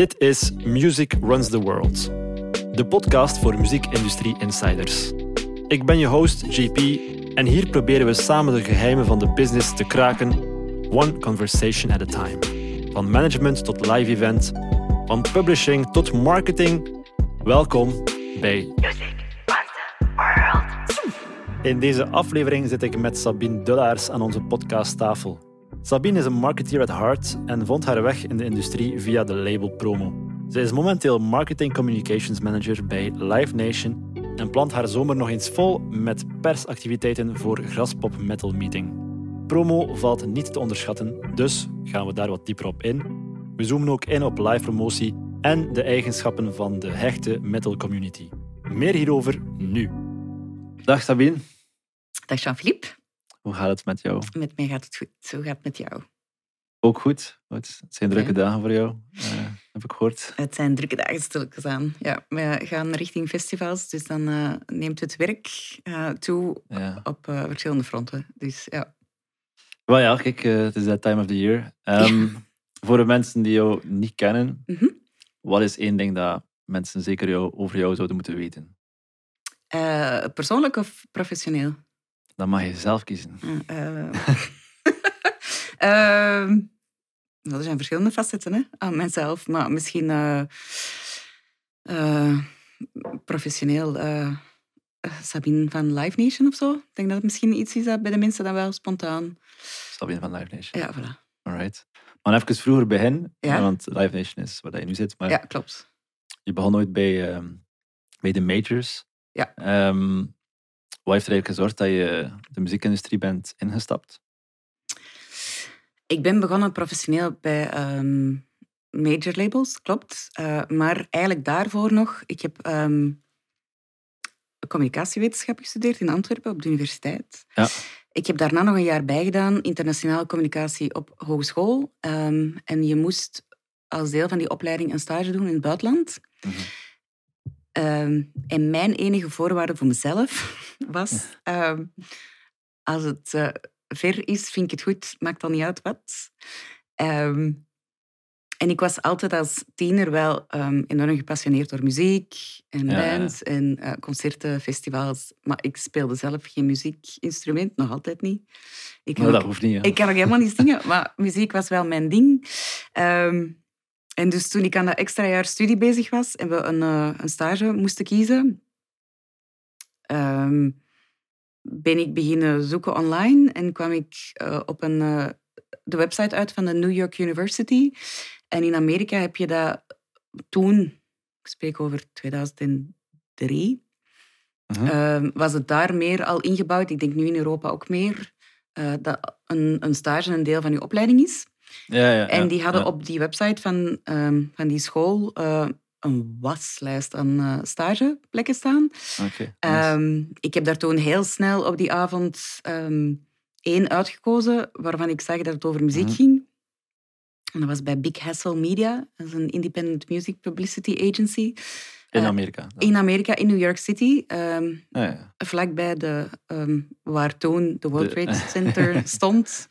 Dit is Music Runs the World, de podcast voor muziekindustrie insiders. Ik ben je host JP en hier proberen we samen de geheimen van de business te kraken, one conversation at a time. Van management tot live event, van publishing tot marketing. Welkom bij Music runs the world. In deze aflevering zit ik met Sabine Dullaars aan onze podcasttafel. Sabine is een marketeer at heart en vond haar weg in de industrie via de label Promo. Zij is momenteel Marketing Communications Manager bij Live Nation en plant haar zomer nog eens vol met persactiviteiten voor Graspop Metal Meeting. Promo valt niet te onderschatten, dus gaan we daar wat dieper op in. We zoomen ook in op live promotie en de eigenschappen van de hechte metal community. Meer hierover nu. Dag Sabine, Dag Jean-Philippe. Hoe gaat het met jou? Met mij gaat het goed. Zo gaat het met jou. Ook goed. Het zijn drukke dagen voor jou, eh, heb ik gehoord. Het zijn drukke dagen stilletjes aan. Ja, we gaan richting festivals, dus dan eh, neemt het werk eh, toe Ja. op verschillende fronten. Dus ja. Wel ja, kijk, het is that time of the year. Ehm, Voor de mensen die jou niet kennen, Mhm. wat is één ding dat mensen zeker jou, over jou zouden moeten weten? Persoonlijk of professioneel? Dan mag je zelf kiezen. Ehm, nou, er zijn verschillende facetten hè, aan mijzelf, maar misschien eh, eh, professioneel Sabine van Live Nation of zo. Ik denk dat het misschien iets is dat bij de mensen dan wel spontaan... Sabine van Live Nation. Ja, voilà. Alright. Maar even vroeger begin, Ja. want Live Nation is waar je nu zit. Maar Ja, klopt. je begon ooit bij, ehm, bij de majors. Ja. Ehm, wat heeft er eigenlijk gezorgd dat je de muziekindustrie bent ingestapt? Ik ben begonnen professioneel bij ehm, major labels, klopt. Eh, maar eigenlijk daarvoor nog, ik heb ehm, communicatiewetenschap gestudeerd in Antwerpen op de universiteit. Ja. Ik heb daarna nog een jaar bijgedaan, internationale communicatie op hogeschool. Ehm, en je moest als deel van die opleiding een stage doen in het buitenland. Mhm. Ehm, en mijn enige voorwaarde voor mezelf was, ehm, als het eh, ver is, vind ik het goed, maakt dan niet uit wat. Ehm, en ik was altijd als tiener wel enorm gepassioneerd door muziek en Ja, ja. bands en eh, concerten, festivals. Maar ik speelde zelf geen muziekinstrument, nog altijd niet. Ik kan dat ook- hoeft niet. hè. ik kan ook helemaal niet zingen, maar muziek was wel mijn ding. En dus toen ik aan dat extra jaar studie bezig was en we een, eh, een stage moesten kiezen, ehm, ben ik beginnen zoeken online en kwam ik eh, op een, eh, de website uit van de New York University. En in Amerika heb je dat toen, ik spreek over 2003, Mhm. Ehm, was het daar meer al ingebouwd. Ik denk nu in Europa ook meer. dat een, een stage een deel van je opleiding is. Ja, ja, En die hadden op die website van, ehm, van die school eh, een waslijst aan eh, stageplekken staan. Oké, nice. Ehm, ik heb daar toen heel snel op die avond ehm, één uitgekozen, waarvan ik zag dat het over muziek Mhm. ging. En dat was bij Big Hassle Media, dat is een independent music publicity agency. In eh, Amerika. In Amerika, in New York City. Ehm, Ja, ja. vlakbij de, waar toen de World De- Trade Center stond.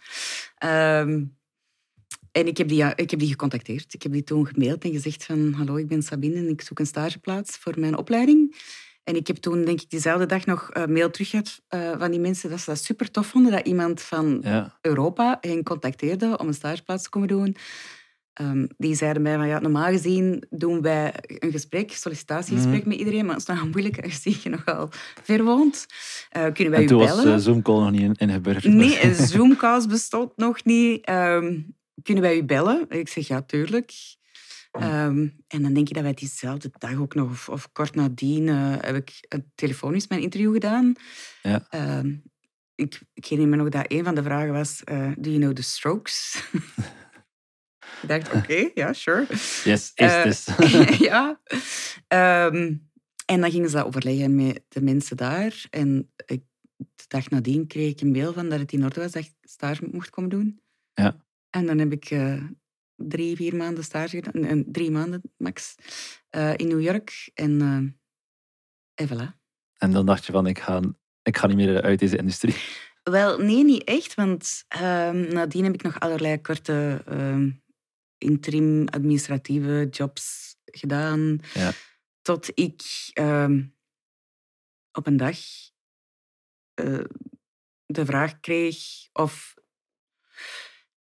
En ik heb, die, ja, ik heb die gecontacteerd. Ik heb die toen gemaild en gezegd van... Hallo, ik ben Sabine en ik zoek een stageplaats voor mijn opleiding. En ik heb toen, denk ik, diezelfde dag nog een mail terug gehad eh, van die mensen dat ze dat super tof vonden dat iemand van ja. Europa hen contacteerde om een stageplaats te komen doen. Ehm, die zeiden mij van ja, normaal gezien doen wij een gesprek, sollicitatiegesprek Mhm. met iedereen, maar het is nogal moeilijk aangezien je nogal ver woont. Eh, kunnen wij En u toen was bellen? de Zoom-call nog niet in, ingeburgerd. Nee, een Zoomcast bestond nog niet. Ehm, kunnen wij u bellen? Ik zeg ja, tuurlijk. Ehm, en dan denk je dat wij diezelfde dag ook nog, of, of kort nadien, eh, heb ik een telefonisch mijn interview gedaan. Ja. Ehm, ik, ik herinner me nog dat een van de vragen was, eh, do you know the strokes? ik dacht, oké, ja, sure. Yes, is Eh, this. ja. Ehm, en dan gingen ze dat overleggen met de mensen daar. En ik, de dag nadien kreeg ik een mail van dat het in orde was dat ik stage mocht komen doen. Ja. En dan heb ik eh, drie, vier maanden stage gedaan. En drie maanden max. eh, in New York. En, eh en voilà. En dan dacht je van, ik ga, ik ga niet meer uit deze industrie. Wel, nee, niet echt. Want ehm, nadien heb ik nog allerlei korte ehm, interim administratieve jobs gedaan. Ja. Tot ik ehm, op een dag de vraag kreeg of...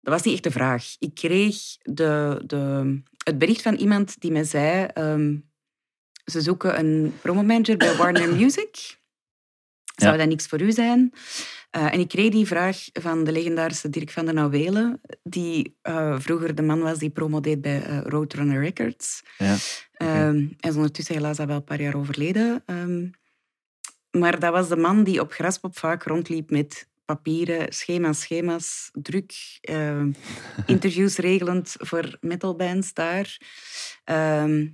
Dat was niet echt de vraag. Ik kreeg de, de, het bericht van iemand die mij zei... ehm, ze zoeken een promomanager bij Warner Music. Zou Ja. dat niks voor u zijn? Eh, en ik kreeg die vraag van de legendarische Dirk van den Nauwelen, die eh, vroeger de man was die promo deed bij eh, Roadrunner Records. Ja. Ehm, hij is ondertussen helaas al wel een paar jaar overleden. Ehm, maar dat was de man die op Graspop vaak rondliep met papieren, schema's, schema's, druk, ehm, interviews regelend voor metalbands daar. Ehm,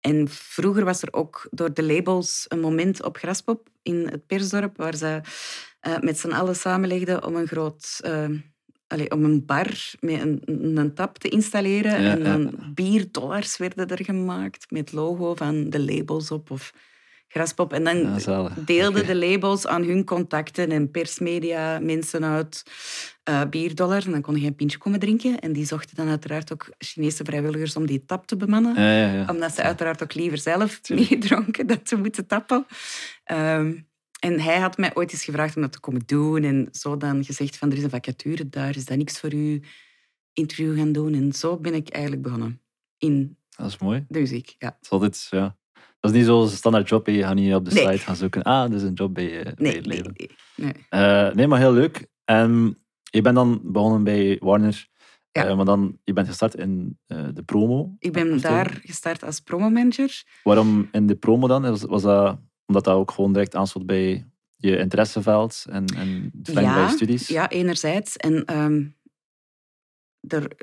en vroeger was er ook door de labels een moment op Graspop in het persdorp waar ze eh, met z'n allen samenlegden om een groot... allee, om een bar met een, een tap te installeren. Ja, en ja. dan bierdollars werden er gemaakt met logo van de labels op of Graspop. En dan Ja, deelden de labels aan hun contacten en persmedia, mensen uit eh bierdollar. En dan kon je een pintje komen drinken. En die zochten dan uiteraard ook Chinese vrijwilligers om die tap te bemannen Ja, ja, ja. omdat ze uiteraard ook liever zelf meedronken dat ze moeten tappen. Ehm, en hij had mij ooit eens gevraagd om dat te komen doen. En zo dan gezegd van, er is een vacature daar, is dat niks voor u? Interview gaan doen. En zo ben ik eigenlijk begonnen. In Dat is mooi. de muziek, ja. Het is altijd, ja. Dat is niet zo'n standaard job. Je gaat niet op de Nee. site gaan zoeken. Ah, dit is een job bij, eh, bij Nee, het nee, nee. nee. Eh, nee, maar heel leuk. En je bent dan begonnen bij Warner. Ja. Eh, maar dan, je bent gestart in de promo. Ik ben daar gestart als promomanager. Waarom in de promo dan? Was, was dat omdat dat ook gewoon direct aansloot bij je interesseveld en, en het bij je studies? Ja, enerzijds. En ehm, er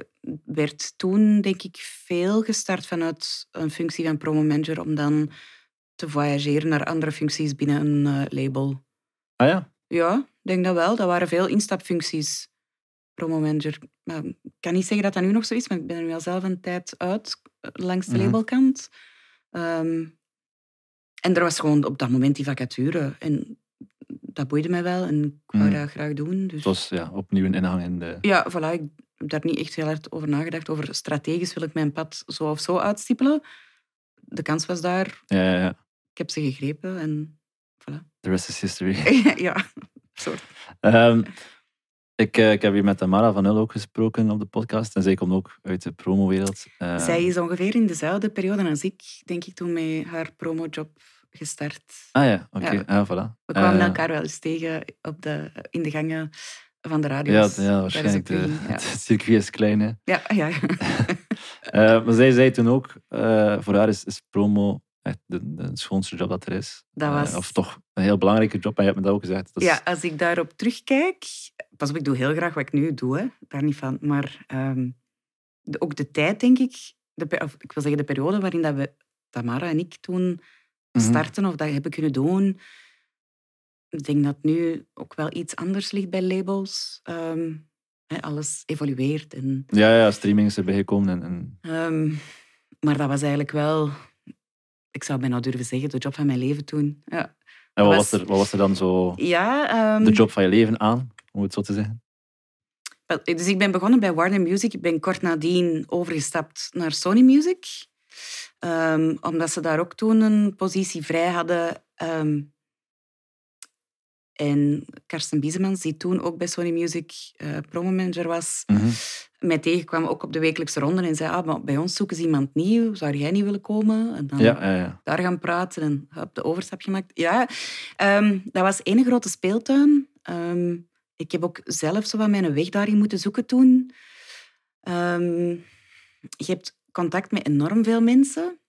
werd toen, denk ik, veel gestart vanuit een functie van promomanager om dan te voyageren naar andere functies binnen een eh, label. Ah ja? Ja, ik denk dat wel. Dat waren veel instapfuncties. Promomanager. Maar ik kan niet zeggen dat dat nu nog zo is, maar ik ben er nu al zelf een tijd uit, eh, langs de Mhm. labelkant. Ehm, en er was gewoon op dat moment die vacature. En dat boeide mij wel en ik wou Mhm. dat graag doen. Dus... Het was ja, opnieuw een ingang in de... Ja, voilà. Ik daar niet echt heel hard over nagedacht. Over strategisch wil ik mijn pad zo of zo uitstippelen. De kans was daar. Ja, ja, ja. Ik heb ze gegrepen en voilà. The rest is history. ja, soort. Ehm, ik, eh, ik heb hier met Tamara van Nul ook gesproken op de podcast. En zij komt ook uit de promowereld. Eh, Zij is ongeveer in dezelfde periode als ik, denk ik, toen met haar promojob gestart. Ah ja, oké. Ja. Ah, voilà. We kwamen Eh, elkaar wel eens tegen op de, in de gangen van de radio. Ja, ja, waarschijnlijk. De, Ja. Het circuit is klein, hè. Ja, ja. Eh, maar zij zei toen ook, eh, voor haar is, is promo echt de, de schoonste job dat er is. Dat Eh, was- of toch een heel belangrijke job, en je hebt me dat ook gezegd. Dat is- ja, als ik daarop terugkijk... Pas op, ik doe heel graag wat ik nu doe, hè. daar niet van. Maar ehm, de- ook de tijd, denk ik... De, of, ik wil zeggen, de periode waarin dat we, Tamara en ik toen Mhm. starten of dat hebben kunnen doen... Ik denk dat nu ook wel iets anders ligt bij labels. Ehm, alles evolueert en Ja, ja, streaming is erbij gekomen. En, en, Ehm, maar dat was eigenlijk wel, ik zou bijna durven zeggen, de job van mijn leven toen. Ja, en wat, was- was er, wat was er dan zo ja ehm, de job van je leven aan, om het zo te zeggen? wel, Dus ik ben begonnen bij Warner Music. Ik ben kort nadien overgestapt naar Sony Music. Omdat ze daar ook toen een positie vrij hadden. En Karsten Biesemans, die toen ook bij Sony Music eh promomanager was, Mhm. mij tegenkwam ook op de wekelijkse ronde en zei, ah, maar bij ons zoeken ze iemand nieuw, zou jij niet willen komen? En dan Ja, ja, ja. daar gaan praten en heb de overstap gemaakt. Ja, ehm, dat was één grote speeltuin. Ehm, ik heb ook zelf zo wat mijn weg daarin moeten zoeken toen. Ehm, je hebt contact met enorm veel mensen.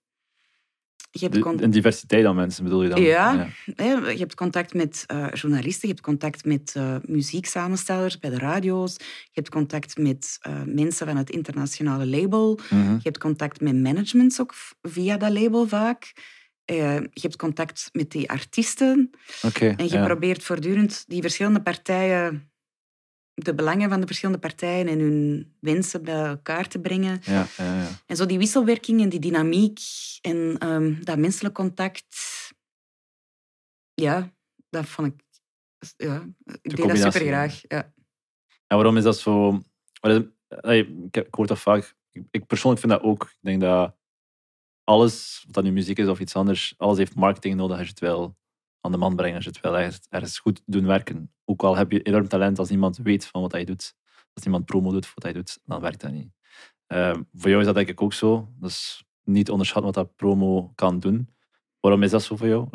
Je hebt De, con- een diversiteit aan mensen bedoel je dan? Ja. hè, je hebt contact met eh, journalisten, je hebt contact met eh, muzieksamenstellers bij de radio's, je hebt contact met eh, mensen van het internationale label, Mhm. je hebt contact met managements ook via dat label vaak. Je hebt contact met die artiesten. En je ja. probeert voortdurend die verschillende partijen, de belangen van de verschillende partijen en hun wensen bij elkaar te brengen. Ja, ja, ja. En zo die wisselwerking en die dynamiek en ehm, dat menselijk contact. Ja, dat vond ik... Ja, ik deed dat combinatie, super graag. Ja. En waarom is dat zo... wat ik, hoor dat vaak. Ik, persoonlijk vind dat ook. Ik denk dat alles, of dat nu muziek is of iets anders, alles heeft marketing nodig als je het wel aan de man brengt, als je het wel ergens, goed doen werken. Ook al heb je enorm talent, als niemand weet van wat hij doet, als niemand promo doet voor wat hij doet, dan werkt dat niet. Eh, voor jou is dat denk ik ook zo. Dus niet onderschatten wat dat promo kan doen. Waarom is dat zo voor jou?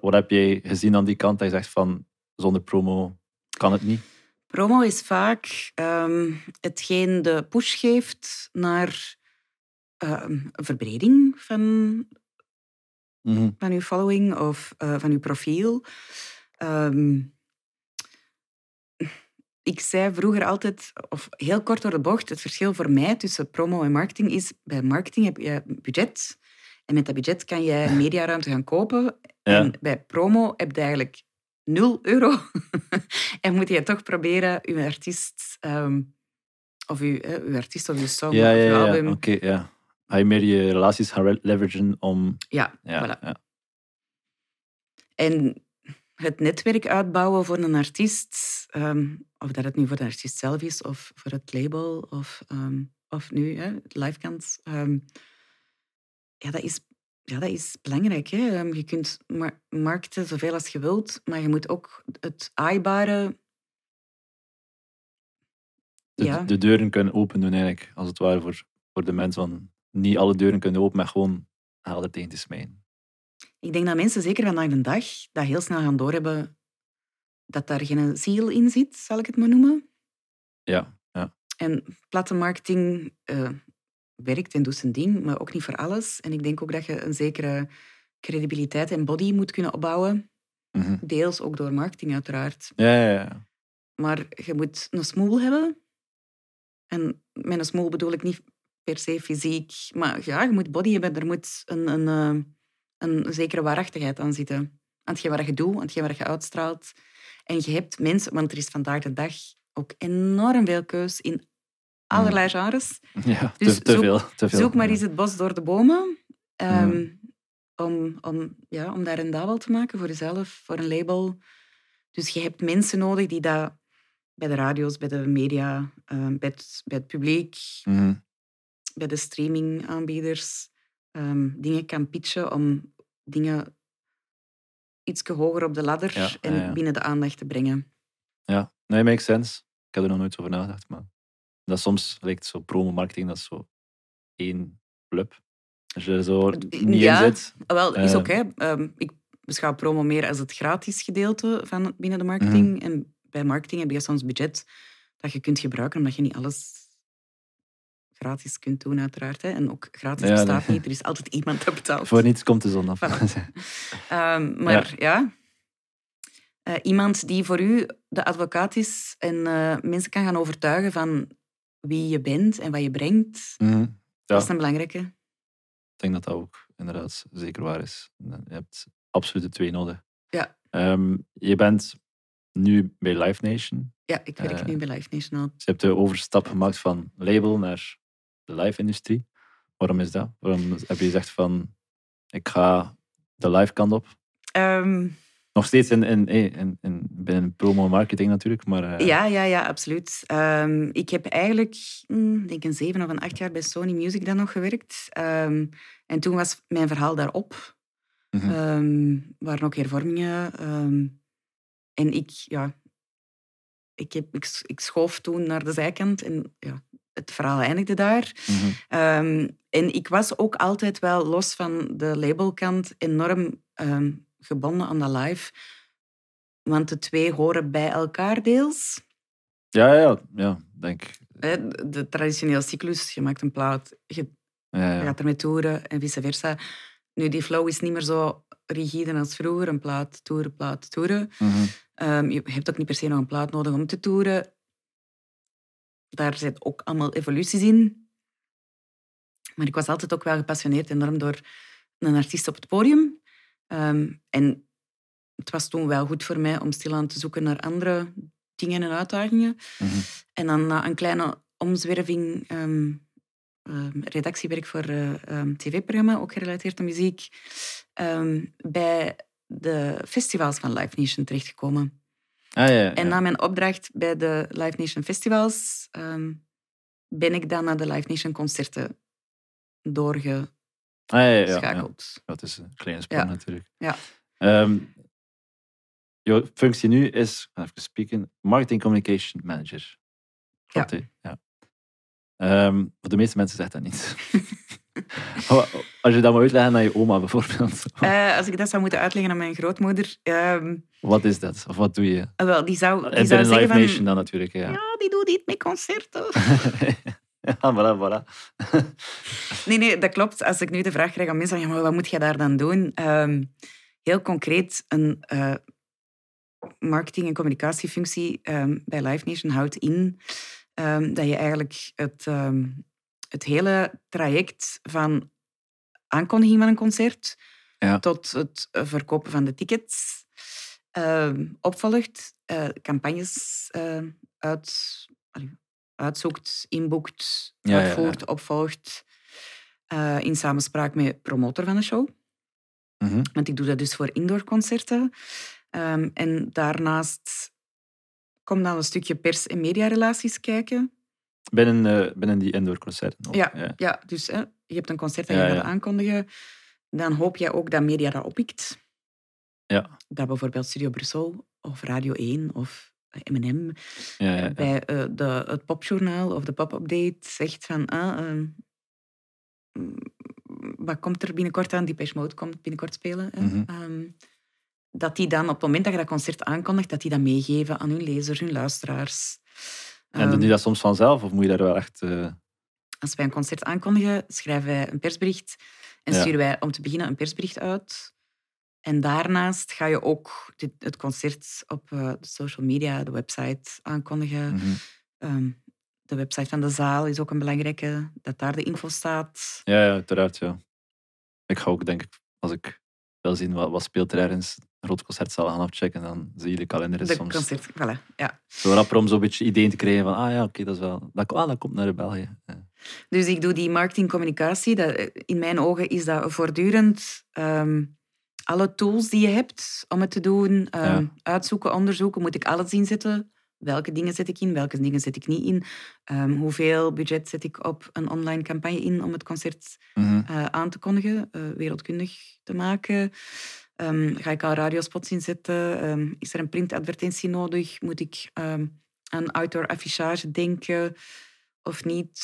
Wat, heb jij gezien aan die kant dat je zegt van zonder promo kan het niet? Promo is vaak ehm, hetgeen de push geeft naar ehm, verbreding van, van uw following of eh, van uw profiel. Ehm, ik zei vroeger altijd, of heel kort door de bocht, het verschil voor mij tussen promo en marketing is, bij marketing heb je budget. En met dat budget kan je mediaruimte gaan kopen. Ja. En bij promo heb je eigenlijk 0 euro. en moet je toch proberen je artiest, ehm, of je, uw artiest of je song Ja, of je ja. album. Ga je meer je relaties gaan leveragen om... Ja, Ja, voilà. ja. En het netwerk uitbouwen voor een artiest, ehm, of dat het nu voor de artiest zelf is of voor het label of, ehm, of nu hè, livekant, ehm, ja, dat is, ja, dat is belangrijk. Hè? Je kunt mar- markten zoveel als je wilt, maar je moet ook het aaibare... de, Ja. de deuren kunnen open doen eigenlijk, als het ware voor, voor de mensen. Van, niet alle deuren kunnen open met gewoon helder tegen te smijten. Ik denk dat mensen, zeker vandaag de dag, dat heel snel gaan doorhebben dat daar geen ziel in zit, zal ik het maar noemen. Ja, ja. En platte marketing eh, werkt en doet zijn ding, maar ook niet voor alles. En ik denk ook dat je een zekere credibiliteit en body moet kunnen opbouwen. Mhm. Deels ook door marketing, uiteraard. ja, ja, ja. Maar je moet een smoel hebben. En met een smoel bedoel ik niet per se fysiek. Maar ja, je moet body hebben. Er moet een, een, eh, een zekere waarachtigheid aan zitten. Aan hetgeen wat je doet, aan hetgeen wat je uitstraalt. En je hebt mensen, want er is vandaag de dag ook enorm veel keus in allerlei genres. ja Dus te, te zoek- veel. Te veel. Zoek maar eens het bos door de bomen. ehm, Mhm. om, om, ja, om daar rendabel te maken voor jezelf, voor een label. Dus je hebt mensen nodig die dat bij de radio's, bij de media, ehm, bij, het, bij het publiek, Mhm. Bij de streamingaanbieders ehm, dingen kan pitchen om dingen iets hoger op de ladder Ja, en ja, ja. binnen de aandacht te brengen. Ja, nee, makes sense. Ik heb er nog nooit over nagedacht, maar dat soms lijkt zo promo-marketing, dat is zo één club. Als je er zo niet Ja. in zit. Wel, is Eh. ook, hè. Ehm, ik beschouw promo meer als het gratis gedeelte van binnen de marketing. Mhm. En bij marketing heb je soms budget dat je kunt gebruiken, omdat je niet alles gratis kunt doen, uiteraard. Hè. En ook gratis Ja, bestaat nee. niet. Er is altijd iemand dat betaalt. Voor niets komt de zon af. Ehm, maar ja, Eh, iemand die voor u de advocaat is en eh, mensen kan gaan overtuigen van wie je bent en wat je brengt, Mhm. dat is een belangrijke. Ik denk dat dat ook inderdaad zeker waar is. Je hebt absoluut de twee nodig. Ja. Ehm, je bent nu bij Live Nation. Ja, ik werk Eh. nu bij Live National. Dus je hebt de overstap gemaakt van label naar de live-industrie. Waarom is dat? Waarom heb je gezegd van, ik ga de live kant op? Ehm, Nog steeds in, in, in, in, binnen promo-marketing natuurlijk, maar... eh, Ja, ja, ja, absoluut. Ehm, ik heb eigenlijk, hm, denk een zeven of een acht jaar bij Sony Music dan nog gewerkt. Ehm, en toen was mijn verhaal daarop. Ehm waren ook hervormingen. en ik, ja, ik, heb, ik, ik schoof toen naar de zijkant en ja, het verhaal eindigde daar. Mhm. Ehm, en ik was ook altijd wel los van de labelkant enorm ehm, gebonden aan dat live. Want de twee horen bij elkaar deels. Ja, ja, ja, denk. De, de traditionele cyclus, je maakt een plaat, je Ja, ja. gaat ermee toeren en vice versa. Nu, die flow is niet meer zo rigide als vroeger. Een plaat, toeren, plaat, toeren. Mhm. Ehm, je hebt ook niet per se nog een plaat nodig om te toeren. Daar zit ook allemaal evoluties in. Maar ik was altijd ook wel gepassioneerd enorm door een artiest op het podium. Ehm, en het was toen wel goed voor mij om stilaan te zoeken naar andere dingen en uitdagingen. Mhm. En dan na een kleine omzwerving, ehm, ehm, redactiewerk voor ehm, tv-programma, ook gerelateerd aan muziek, bij de festivals van Live Nation terechtgekomen. Ah, ja, ja, En ja. na mijn opdracht bij de Live Nation Festivals ehm, ben ik dan naar de Live Nation concerten doorgeschakeld. Ah, ja, ja, ja, ja. Dat is een kleine sprong Ja. natuurlijk. Ja. Ehm, jouw functie nu is, even spieken, Marketing Communication Manager. Klopt, hè? ja. Ehm, voor de meeste mensen zegt dat niet. Wat- Als je dat moet uitleggen aan je oma bijvoorbeeld. Eh, als ik dat zou moeten uitleggen aan mijn grootmoeder, ehm, Wat is dat? Of wat doe je? ah, wel, die zou, die En zou Live van... Nation dan natuurlijk. Ja, Ja, die doet iets met concerten. ja voilà, voilà. Nee, nee, dat klopt. Als ik nu de vraag krijg aan mensen, ja, maar wat moet je daar dan doen? Ehm, heel concreet, een eh, marketing- en communicatiefunctie ehm, bij Live Nation houdt in dat je eigenlijk het, het hele traject van aankondiging van een concert Ja. tot het verkopen van de tickets ehm, opvolgt, eh, campagnes ehm, uit, uitzoekt, inboekt, Ja, uitvoert, opvolgt. eh, in samenspraak met promotor van de show. Mhm. Want ik doe dat dus voor indoorconcerten. Ehm, en daarnaast komt dan een stukje pers- en mediarelaties kijken. Binnen, eh, binnen die indoor concerten. ook, Ja, ja. ja dus hè, je hebt een concert dat Ja, je gaat ja. aankondigen. Dan hoop je ook dat media dat oppikt. Ja. Dat bijvoorbeeld Studio Brussel of Radio 1 of M&M Ja, ja, ja. bij de, het popjournaal of de pop-update zegt van... Ah, ehm, mm, wat komt er binnenkort aan? Depeche Mode komt binnenkort spelen. hè. Mhm. Ehm, dat die dan, op het moment dat je dat concert aankondigt, dat die dat meegeven aan hun lezers, hun luisteraars. En doen Ehm, die dat soms vanzelf? Of moet je daar wel echt... eh, als wij een concert aankondigen, schrijven wij een persbericht en Ja. sturen wij om te beginnen een persbericht uit. En daarnaast ga je ook dit- het concert op eh, de social media, de website aankondigen. mhm. Ehm, de website van de zaal is ook een belangrijke, dat daar de info staat. Ja, ja, uiteraard, ja. Ik ga ook, denk ik, als ik wil zien wat, wat speelt er ergens, een groot concertzaal gaan afchecken, dan zie je de kalender De soms concert, voilà, ja. zo rapper om zo'n beetje ideeën te krijgen van, ah ja, oké, dat is wel... Dat, ah, dat komt naar België. Ja. Dus ik doe die marketingcommunicatie. Dat, in mijn ogen is dat voortdurend ehm, alle tools die je hebt om het te doen. ehm, Ja. Uitzoeken, onderzoeken, moet ik alles inzetten? Welke dingen zet ik in, welke dingen zet ik niet in? Ehm, hoeveel budget zet ik op een online campagne in om het concert Mhm. eh, aan te kondigen, eh, wereldkundig te maken? Ehm, ga ik al radiospots inzetten? Ehm, is er een printadvertentie nodig? Moet ik aan outdoor affichage denken of niet?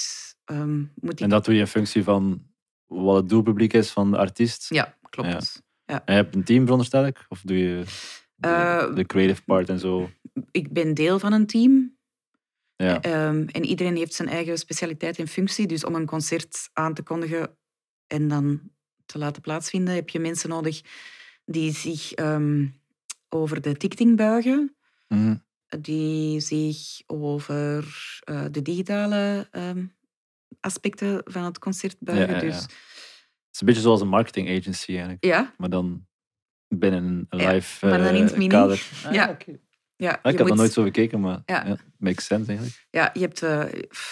Moet ik... En dat doe je in functie van wat het doelpubliek is van de artiest. Ja, klopt. En je hebt een team, veronderstel ik? Of doe je de, Eh, de creative part en zo? Ik ben deel van een team. Ja. Ehm, en iedereen heeft zijn eigen specialiteit en functie. Dus om een concert aan te kondigen en dan te laten plaatsvinden, heb je mensen nodig die zich ehm, over de ticketing buigen. Mhm. Die zich over eh, de digitale ehm, aspecten van het concert buigen. ja, ja. Dus Het is een beetje zoals een marketing agency eigenlijk. ja, Maar dan binnen een Ja, live maar dan eh, in het mini. kader. Ah, Ja. oké. ja Ah, ik heb moet- dat nooit zo gekeken, maar Ja. ja. makes sense eigenlijk. Ja, je hebt eh,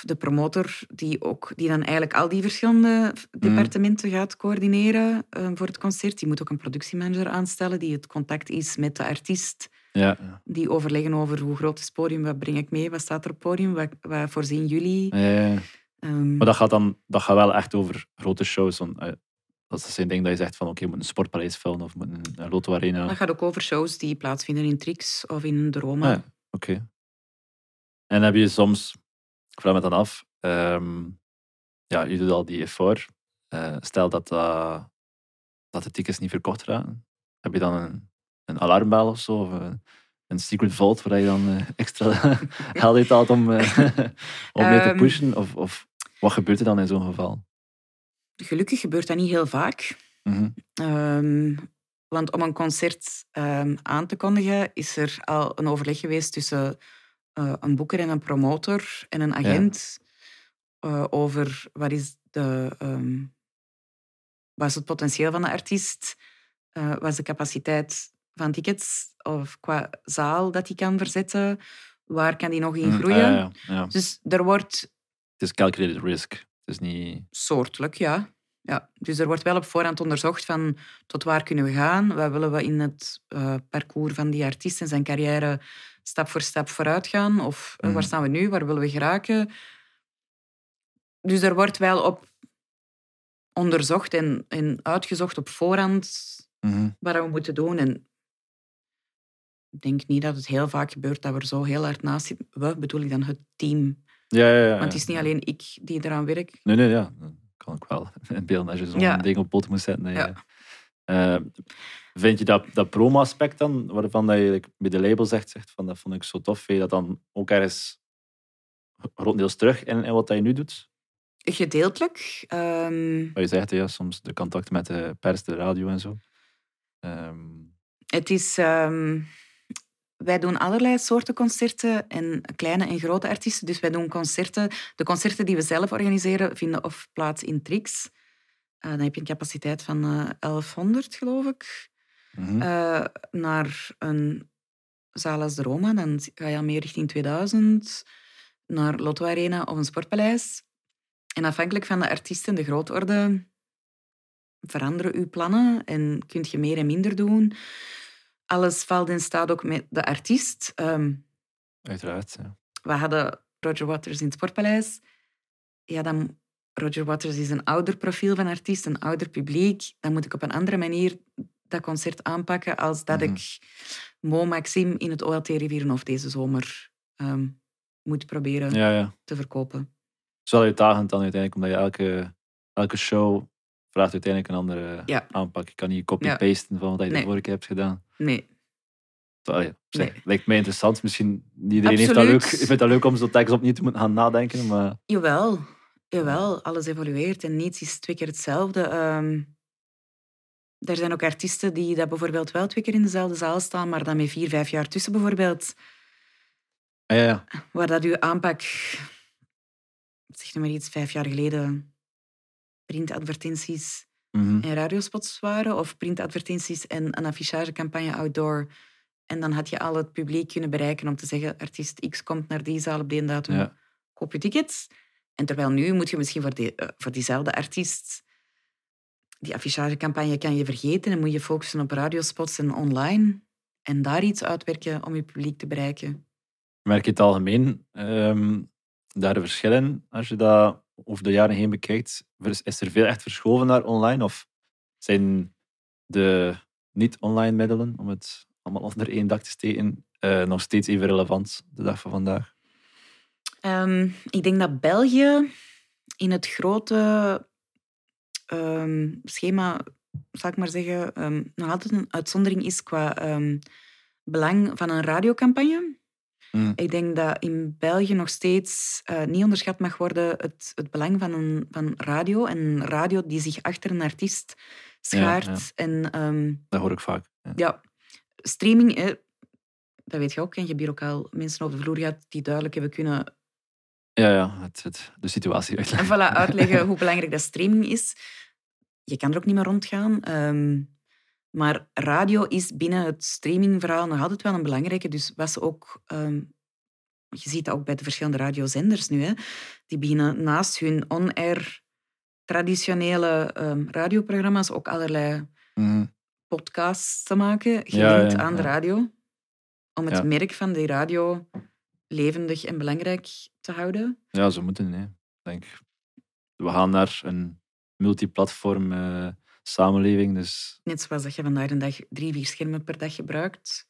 de promotor die, ook, die dan eigenlijk al die verschillende Mhm. departementen gaat coördineren eh, voor het concert. Die moet ook een productiemanager aanstellen die het contact is met de artiest. Ja, ja. Die overleggen over hoe groot is het podium, wat breng ik mee, wat staat er op het podium, wat, wat voorzien jullie. Ja, ja, ja. Ehm, Maar dat gaat dan dat gaat wel echt over grote shows. Want, eh, dat is een ding dat je zegt van oké, je moet een sportpaleis vullen of moet een, Lotto Arena. Dat gaat ook over shows die plaatsvinden in Trix of in de Roma. Ah, ja. Oké. En heb je soms, ik vraag me dan af, ehm, ja, je doet al die effort. Eh, stel dat, eh, dat de tickets niet verkocht raken. Heb je dan een, een alarmbel of zo? Of een, een secret vault waar je dan eh, extra geld uithaalt om, om mee te Ehm. pushen? Of, of wat gebeurt er dan in zo'n geval? Gelukkig gebeurt dat niet heel vaak. Mhm. Ehm, want om een concert ehm, aan te kondigen, is er al een overleg geweest tussen eh, een boeker en een promotor en een agent eh, over wat is, de, ehm, wat is het potentieel van de artiest, eh, wat is de capaciteit van tickets of qua zaal dat hij kan verzetten, waar kan die nog in groeien. ah, ja, ja. Dus er wordt Het is calculated risk. Het is niet... Soortelijk, ja. ja. Dus er wordt wel op voorhand onderzocht van tot waar kunnen we gaan, wat willen we in het eh, parcours van die artiest en zijn carrière stap voor stap vooruit gaan, of eh, waar Mhm. staan we nu, waar willen we geraken. Dus er wordt wel op onderzocht en, en uitgezocht op voorhand Mhm. wat we moeten doen. En ik denk niet dat het heel vaak gebeurt dat we er zo heel hard naast zitten. We bedoel ik dan het team. Ja, ja, ja. Want het is niet alleen ik die eraan werk. Nee, nee, ja. Dat kan ik wel in beeld als je zo'n Ja. ding op pot moet zetten. Ja. Eh, vind je dat, dat promo-aspect dan, waarvan dat je bij de label zegt, zegt van dat vond ik zo tof, vind je dat dan ook ergens grotendeels terug in, in wat je nu doet? Gedeeltelijk. Wat je zegt, ja, soms de contacten met de pers, de radio en zo. Ehm, Het is... ehm, wij doen allerlei soorten concerten, en kleine en grote artiesten. Dus wij doen concerten. De concerten die we zelf organiseren vinden of plaats in Trix. Eh, dan heb je een capaciteit van eh 1100, geloof ik. mhm. Eh, naar een zaal als de Roma, dan ga je al meer richting 2000. Naar Lotto Arena of een sportpaleis. En afhankelijk van de artiesten, de grootorde, veranderen uw plannen en kunt je meer en minder doen. Alles valt in staat ook met de artiest. Ehm, Uiteraard, ja. we hadden Roger Waters in het Sportpaleis. Ja, dan, Roger Waters is een ouder profiel van artiest, een ouder publiek. Dan moet ik op een andere manier dat concert aanpakken als dat Mhm. ik Mo Maxime in het OLT Rivierenhof deze zomer ehm, moet proberen Ja, ja. te verkopen. Het is wel uitdagend dan uiteindelijk, omdat je elke, elke show vraagt uiteindelijk een andere Ja. aanpak. Je kan niet copy-pasten van wat je Nee. de vorige keer hebt gedaan. Nee, Allee, op zich, Nee. Lijkt mij interessant. Misschien iedereen heeft dat, leuk, Absoluut. vindt dat leuk om zo'n tekst opnieuw te moeten gaan nadenken. Maar jawel. Jawel, alles evolueert en niets is twee keer hetzelfde. Ehm, er zijn ook artiesten die dat bijvoorbeeld wel twee keer in dezelfde zaal staan, maar dan met vier, vijf jaar tussen bijvoorbeeld. ah, ja, ja. waar dat uw aanpak, zeg maar iets, vijf jaar geleden printadvertenties Mhm. en radiospots waren, of printadvertenties en een affichagecampagne outdoor. En dan had je al het publiek kunnen bereiken om te zeggen, artiest X komt naar die zaal op die datum, Ja. koop je tickets. En terwijl nu moet je misschien voor, die, eh, voor diezelfde artiest, die affichagecampagne kan je vergeten en moet je focussen op radiospots en online. En daar iets uitwerken om je publiek te bereiken. Merk je het algemeen ehm, daar een verschil in als je dat over de jaren heen bekijkt? Is er veel echt verschoven naar online? Of zijn de niet-online middelen, om het allemaal onder één dak te steken, eh, nog steeds even relevant de dag van vandaag? Ehm, ik denk dat België in het grote ehm, schema, zal ik maar zeggen, ehm, nog altijd een uitzondering is qua belang van een radiocampagne. Mm. Ik denk dat in België nog steeds eh, niet onderschat mag worden het, het belang van, een, van radio. En radio die zich achter een artiest schaart. ja. En ehm, Dat hoor ik vaak. Ja. ja, streaming, eh, dat weet je ook. En je hebt hier ook al mensen over de vloer gehad die duidelijk hebben kunnen Ja, ja het, het, de situatie En uitleggen. voilà, uitleggen hoe belangrijk dat streaming is. Je kan er ook niet meer rondgaan. ehm, maar radio is binnen het streamingverhaal nog altijd wel een belangrijke. Dus was ook... ehm, je ziet dat ook bij de verschillende radiozenders nu. Hè, die beginnen naast hun on-air traditionele ehm, radioprogramma's ook allerlei Mhm. podcasts te maken, gelinkt ja, aan de radio. Om het merk van die radio levendig en belangrijk te houden. Ja, zo moeten. Hè. Denk, we gaan naar een multiplatform eh, samenleving. Dus, Net zoals dat je vandaag de dag drie, vier schermen per dag gebruikt.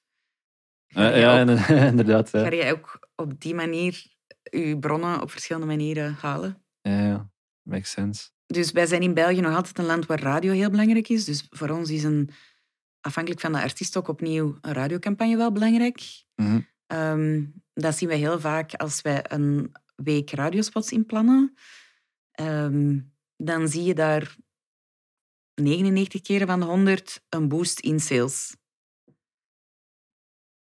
je ja, ook- inderdaad. Ja. Ga je ook op die manier je bronnen op verschillende manieren halen? Ja, ja, makes sense. Dus wij zijn in België nog altijd een land waar radio heel belangrijk is. Dus voor ons is een, afhankelijk van de artiest ook opnieuw een radiocampagne wel belangrijk. Mhm. Ehm, dat zien we heel vaak als wij een week radiospots inplannen. Ehm, dan zie je daar 99 keren van de 100 een boost in sales.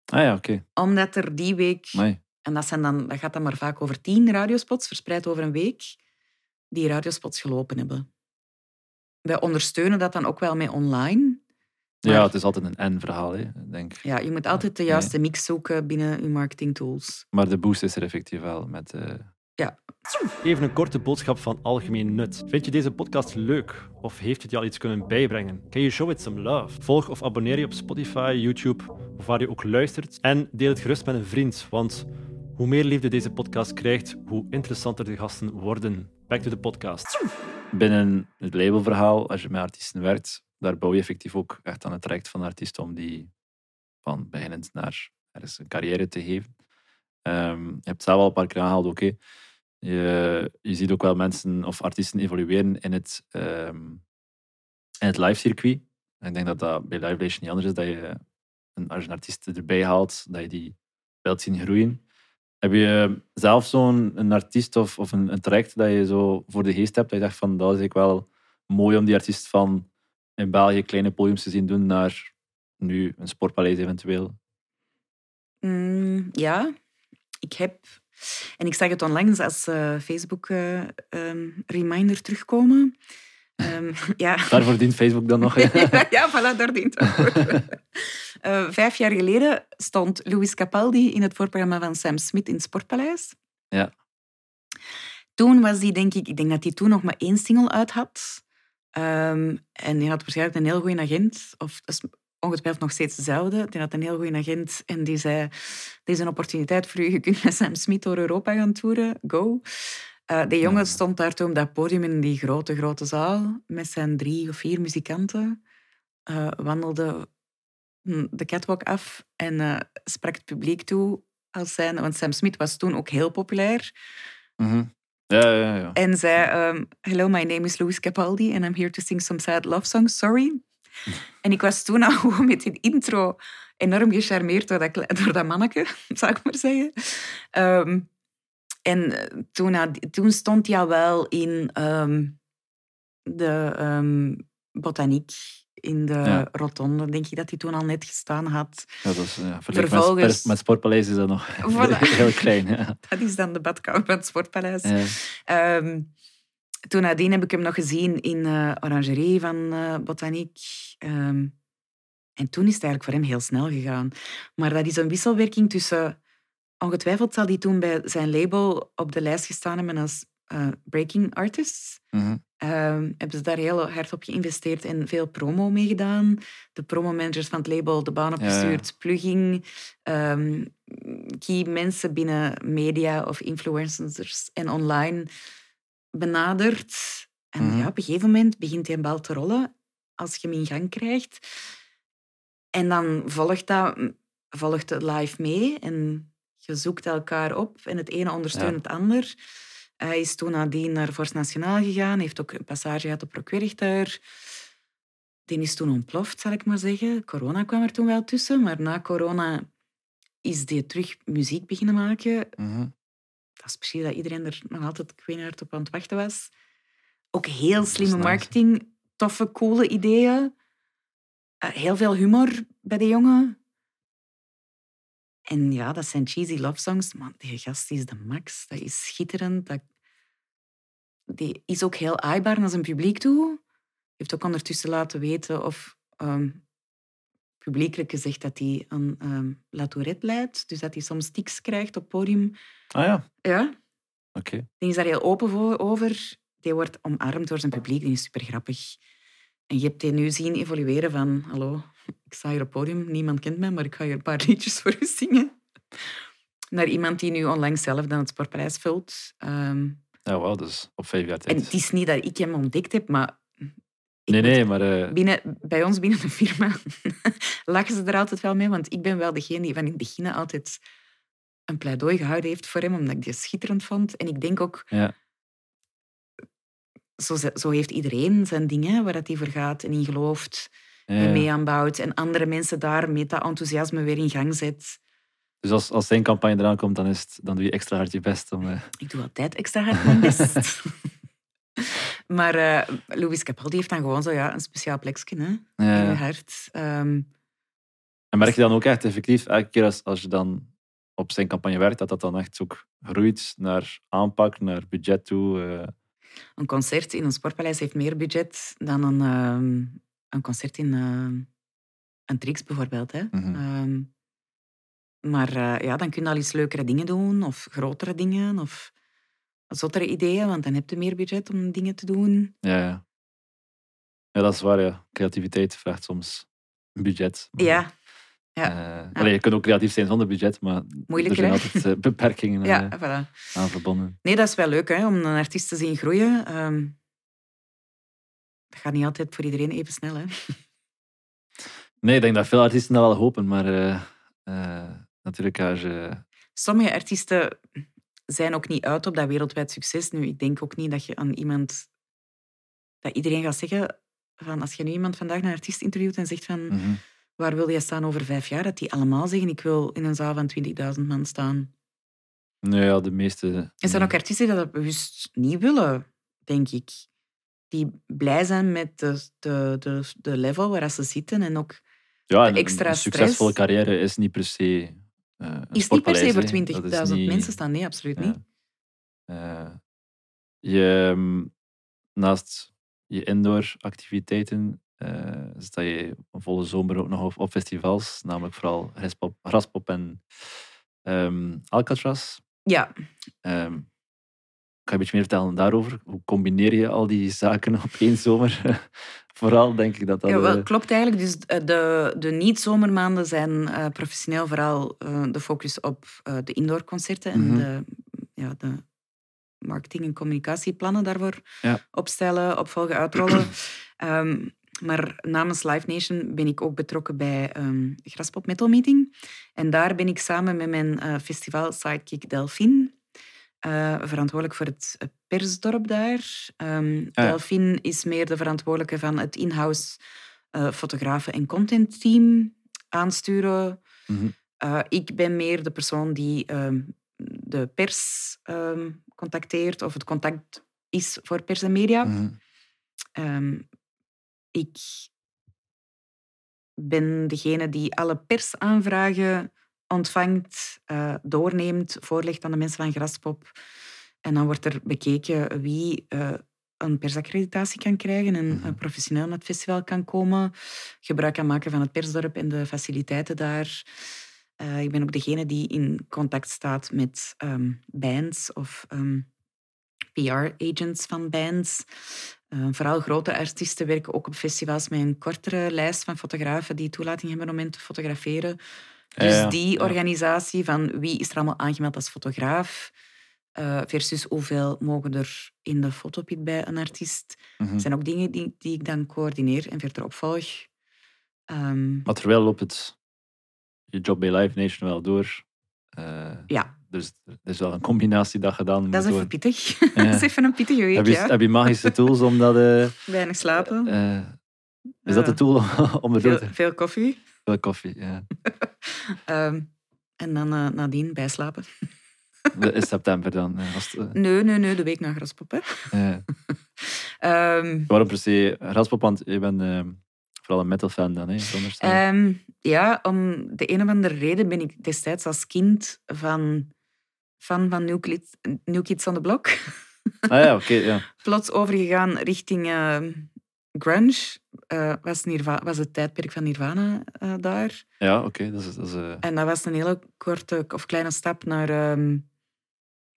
Ah ja, oké. Omdat er die week Amai. En dat, zijn dan, dat gaat dan maar vaak over tien radiospots, verspreid over een week, die radiospots gelopen hebben. Wij ondersteunen dat dan ook wel met online. Ja, het is altijd een en-verhaal, hè, denk ik. Ja, je moet altijd de Nee. juiste mix zoeken binnen je marketingtools. Maar de boost is er effectief wel. Met, eh, Ja. Even een korte boodschap van algemeen nut. Vind je deze podcast leuk? Of heeft het je al iets kunnen bijbrengen? Can you show it some love? Volg of abonneer je op Spotify, YouTube of waar je ook luistert. En deel het gerust met een vriend, want hoe meer liefde deze podcast krijgt, hoe interessanter de gasten worden. Back to the podcast. Binnen het labelverhaal, als je met artiesten werkt, daar bouw je effectief ook echt aan het traject van de artiest om die van beginnend naar ergens een carrière te geven. Ehm, je hebt zelf al een paar keer aangehaald, oké. Je, je ziet ook wel mensen of artiesten evolueren in het, um, in het live circuit. Ik denk dat dat bij Live Nation niet anders is, dat je een, als je een artiest erbij haalt, dat je die wilt zien groeien. Heb je zelf zo'n artiest of, of een, een traject dat je zo voor de geest hebt, dat je dacht van dat is ik wel mooi om die artiest van in België kleine podiums te zien doen naar nu een sportpaleis eventueel? Mm, ja, ik heb... En ik zag het onlangs als uh, Facebook-reminder terugkomen. Um, ja. Daarvoor dient Facebook dan nog. ja, voilà, daar dient. Uh, vijf jaar geleden stond Louis Capaldi in het voorprogramma van Sam Smith in het Sportpaleis. Ja. Toen was hij, denk ik, ik denk dat hij toen nog maar één single uit had. Um, en hij had waarschijnlijk een heel goede agent. Of ongetwijfeld nog steeds dezelfde. Die had een heel goede agent en die zei... Dit is een opportuniteit voor u. Je kunt met Sam Smith door Europa gaan toeren. Go. Uh, de jongen stond daar toen op dat podium in die grote, grote zaal met zijn drie of vier muzikanten. Uh, wandelde hm, de catwalk af en uh, sprak het publiek toe als zijn... Want Sam Smith was toen ook heel populair. Mm -hmm. Ja, ja, ja. En zei, um, hello, my name is Louis Capaldi and I'm here to sing some sad love songs. Sorry. En ik was toen al gewoon met die intro enorm gecharmeerd door dat, door dat manneke, zou ik maar zeggen. Um, en eh, toen, toen stond hij al wel in um, de um, botaniek in de ja. rotonde, denk ik dat hij toen al net gestaan had. Ja, dat is, ja, Vervolgens... met, met Sportpaleis is dat nog voilà. heel klein. Ja. Dat is dan de badkamer van het Sportpaleis. Um, toen nadien heb ik hem nog gezien in uh, Orangerie van uh, Botaniek. Um, en toen is het eigenlijk voor hem heel snel gegaan. Maar dat is een wisselwerking tussen... Ongetwijfeld zal hij toen bij zijn label op de lijst gestaan hebben als uh, breaking artists. Mm -hmm. hebben ze daar heel hard op geïnvesteerd en veel promo mee gedaan. De promomanagers van het label de baan opgestuurd, ja, ja. plugging, um, key mensen binnen media of influencers en online benaderd. En Mhm. ja, op een gegeven moment begint die een bal te rollen als je hem in gang krijgt. En dan volgt dat volgt het live mee en je zoekt elkaar op en het ene ondersteunt Ja. het ander. Hij is toen nadien naar Force Nationaal gegaan, heeft ook een passage gehad op Procurrichter. Die is toen ontploft, zal ik maar zeggen. Corona kwam er toen wel tussen, maar na corona is die terug muziek beginnen maken Mhm. Dat is precies dat iedereen er nog altijd ik weet niet hard op aan het wachten was. Ook heel slimme marketing, toffe, coole ideeën. Eh, heel veel humor bij de jongen. En ja, dat zijn cheesy love songs. Maar die gast is de max. Dat is schitterend. Dat... Die is ook heel aaibaar naar zijn publiek toe. Heeft ook ondertussen laten weten of ehm, publiekelijk gezegd dat hij aan La Tourette leidt. Dus dat hij soms tics krijgt op podium. Ah ja, Ja, oké. die is daar heel open voor, over. Die wordt omarmd door zijn publiek. Die is super grappig. En je hebt die nu zien evolueren van... Hallo, ik sta hier op podium. Niemand kent mij, maar ik ga hier een paar liedjes voor u zingen. Naar iemand die nu onlangs zelf dan het Sportpaleis vult. Ja, wauw, dus op vijf jaar en tijd. het is niet dat ik hem ontdekt heb, maar... ik Nee, nee, maar... eh, Binnen, bij ons binnen de firma lachen ze er altijd wel mee, want ik ben wel degene die van in het begin altijd een pleidooi gehouden heeft voor hem, omdat ik die schitterend vond. En ik denk ook, Ja. zo, zo heeft iedereen zijn dingen waar dat hij voor gaat en in gelooft ja, en mee aanbouwt. En andere mensen daar met dat enthousiasme weer in gang zet. Dus als, als zijn campagne eraan komt, dan, is het, dan doe je extra hard je best om... eh, Ik doe altijd extra hard mijn best. maar eh Louis Capaldi heeft dan gewoon zo ja, een speciaal plekje hè, in je hart. Ehm, En merk je dan ook echt effectief, elke keer als, als je dan op zijn campagne werkt, dat dat dan echt ook groeit naar aanpak, naar budget toe? eh. Een concert in een sportpaleis heeft meer budget dan een, ehm, een concert in ehm, een Trix bijvoorbeeld. Hè. Mhm. Ehm, maar eh, ja, dan kun je al iets leukere dingen doen, of grotere dingen, of zottere ideeën, want dan heb je meer budget om dingen te doen. Ja, ja. Ja, dat is waar, ja. Creativiteit vraagt soms een budget. maar Ja, Ja. Allee, je kunt ook creatief zijn zonder budget, maar Moeilijker, er zijn hè? altijd eh, beperkingen Ja, eh, voilà. aan verbonden. Nee, dat is wel leuk hè, om een artiest te zien groeien. Ehm, dat gaat niet altijd voor iedereen even snel. Hè. Nee, ik denk dat veel artiesten dat wel hopen, maar natuurlijk als je... Sommige artiesten zijn ook niet uit op dat wereldwijd succes. Nu, ik denk ook niet dat je aan iemand... Dat iedereen gaat zeggen... Van als je nu iemand vandaag een artiest interviewt en zegt van... Mhm. Waar wil je staan over vijf jaar? Dat die allemaal zeggen, ik wil in een zaal van 20.000 man staan. Nee, ja, de meeste... Er zijn ook artiesten die dat bewust niet willen, denk ik. Die blij zijn met de, de, de, de level waar ze zitten. En ook ja, en extra een stress. succesvolle carrière is niet per se een is niet per se voor hè. Dat is 20.000 niet- mensen staan. Nee, absoluut niet. Eh, je, mm, naast je indoor activiteiten eh sta je volle zomer ook nog op, op festivals, namelijk vooral Graspop, Graspop en ehm, Alcatraz. Ja, Ehm, kan je een beetje meer vertellen daarover? Hoe combineer je al die zaken op één zomer? vooral denk ik dat dat... ja wel, eh, klopt eigenlijk. Dus eh, de, de niet-zomermaanden zijn eh, professioneel vooral de focus op eh, de indoorconcerten en Mhm. de, ja, de marketing- en communicatieplannen daarvoor Ja. opstellen, opvolgen, uitrollen. Ehm, maar namens Live Nation ben ik ook betrokken bij ehm Graspop Metal Meeting. En daar ben ik samen met mijn festival Sidekick Delphine eh, verantwoordelijk voor het persdorp daar. Ehm ja. Delphine is meer de verantwoordelijke van het in-house eh, fotografen- en contentteam aansturen. mhm. Eh, ik ben meer de persoon die ehm, de pers ehm, contacteert of het contact is voor pers en media. Mhm. Ik ben degene die alle persaanvragen ontvangt, eh, doorneemt, voorlegt aan de mensen van Graspop. En dan wordt er bekeken wie eh, een persaccreditatie kan krijgen en Mhm. professioneel naar het festival kan komen. Gebruik kan maken van het persdorp en de faciliteiten daar. Eh, ik ben ook degene die in contact staat met ehm, bands of ehm, PR-agents van bands. Vooral grote artiesten werken ook op festivals met een kortere lijst van fotografen die toelating hebben om hen te fotograferen. Dus ja, die organisatie van wie is er allemaal aangemeld als fotograaf eh, versus hoeveel mogen er in de fotopit bij een artiest, Mhm. zijn ook dingen die, die ik dan coördineer en verder opvolg. Ehm, Maar terwijl loopt het je job bij Live Nation wel door. Eh, ja, dus er is wel een combinatie dat gedaan dat is even pittig. dat is even een pittige week, Heb je, ja. heb je magische tools om dat... eh, Weinig slapen, is dat de tool om erdoor veel, te... veel koffie. Veel koffie, ja. Ehm, en dan eh, nadien bijslapen. Is september dan. eh, als het, eh, Nee, nee, nee, de week na Graspop. Hè. eh. Ehm, Waarom per se Raspop? Want je bent vooral een metal fan dan, hè? Ehm, ja, om de een of andere reden ben ik destijds als kind van, fan van New Kids, New Kids on the Block Ah ja, oké, ja. plots overgegaan richting grunge. Eh, was, Nirva was het tijdperk van Nirvana eh, daar. Ja, oké. dat is... Dat is eh, En dat was een hele korte of kleine stap naar ehm,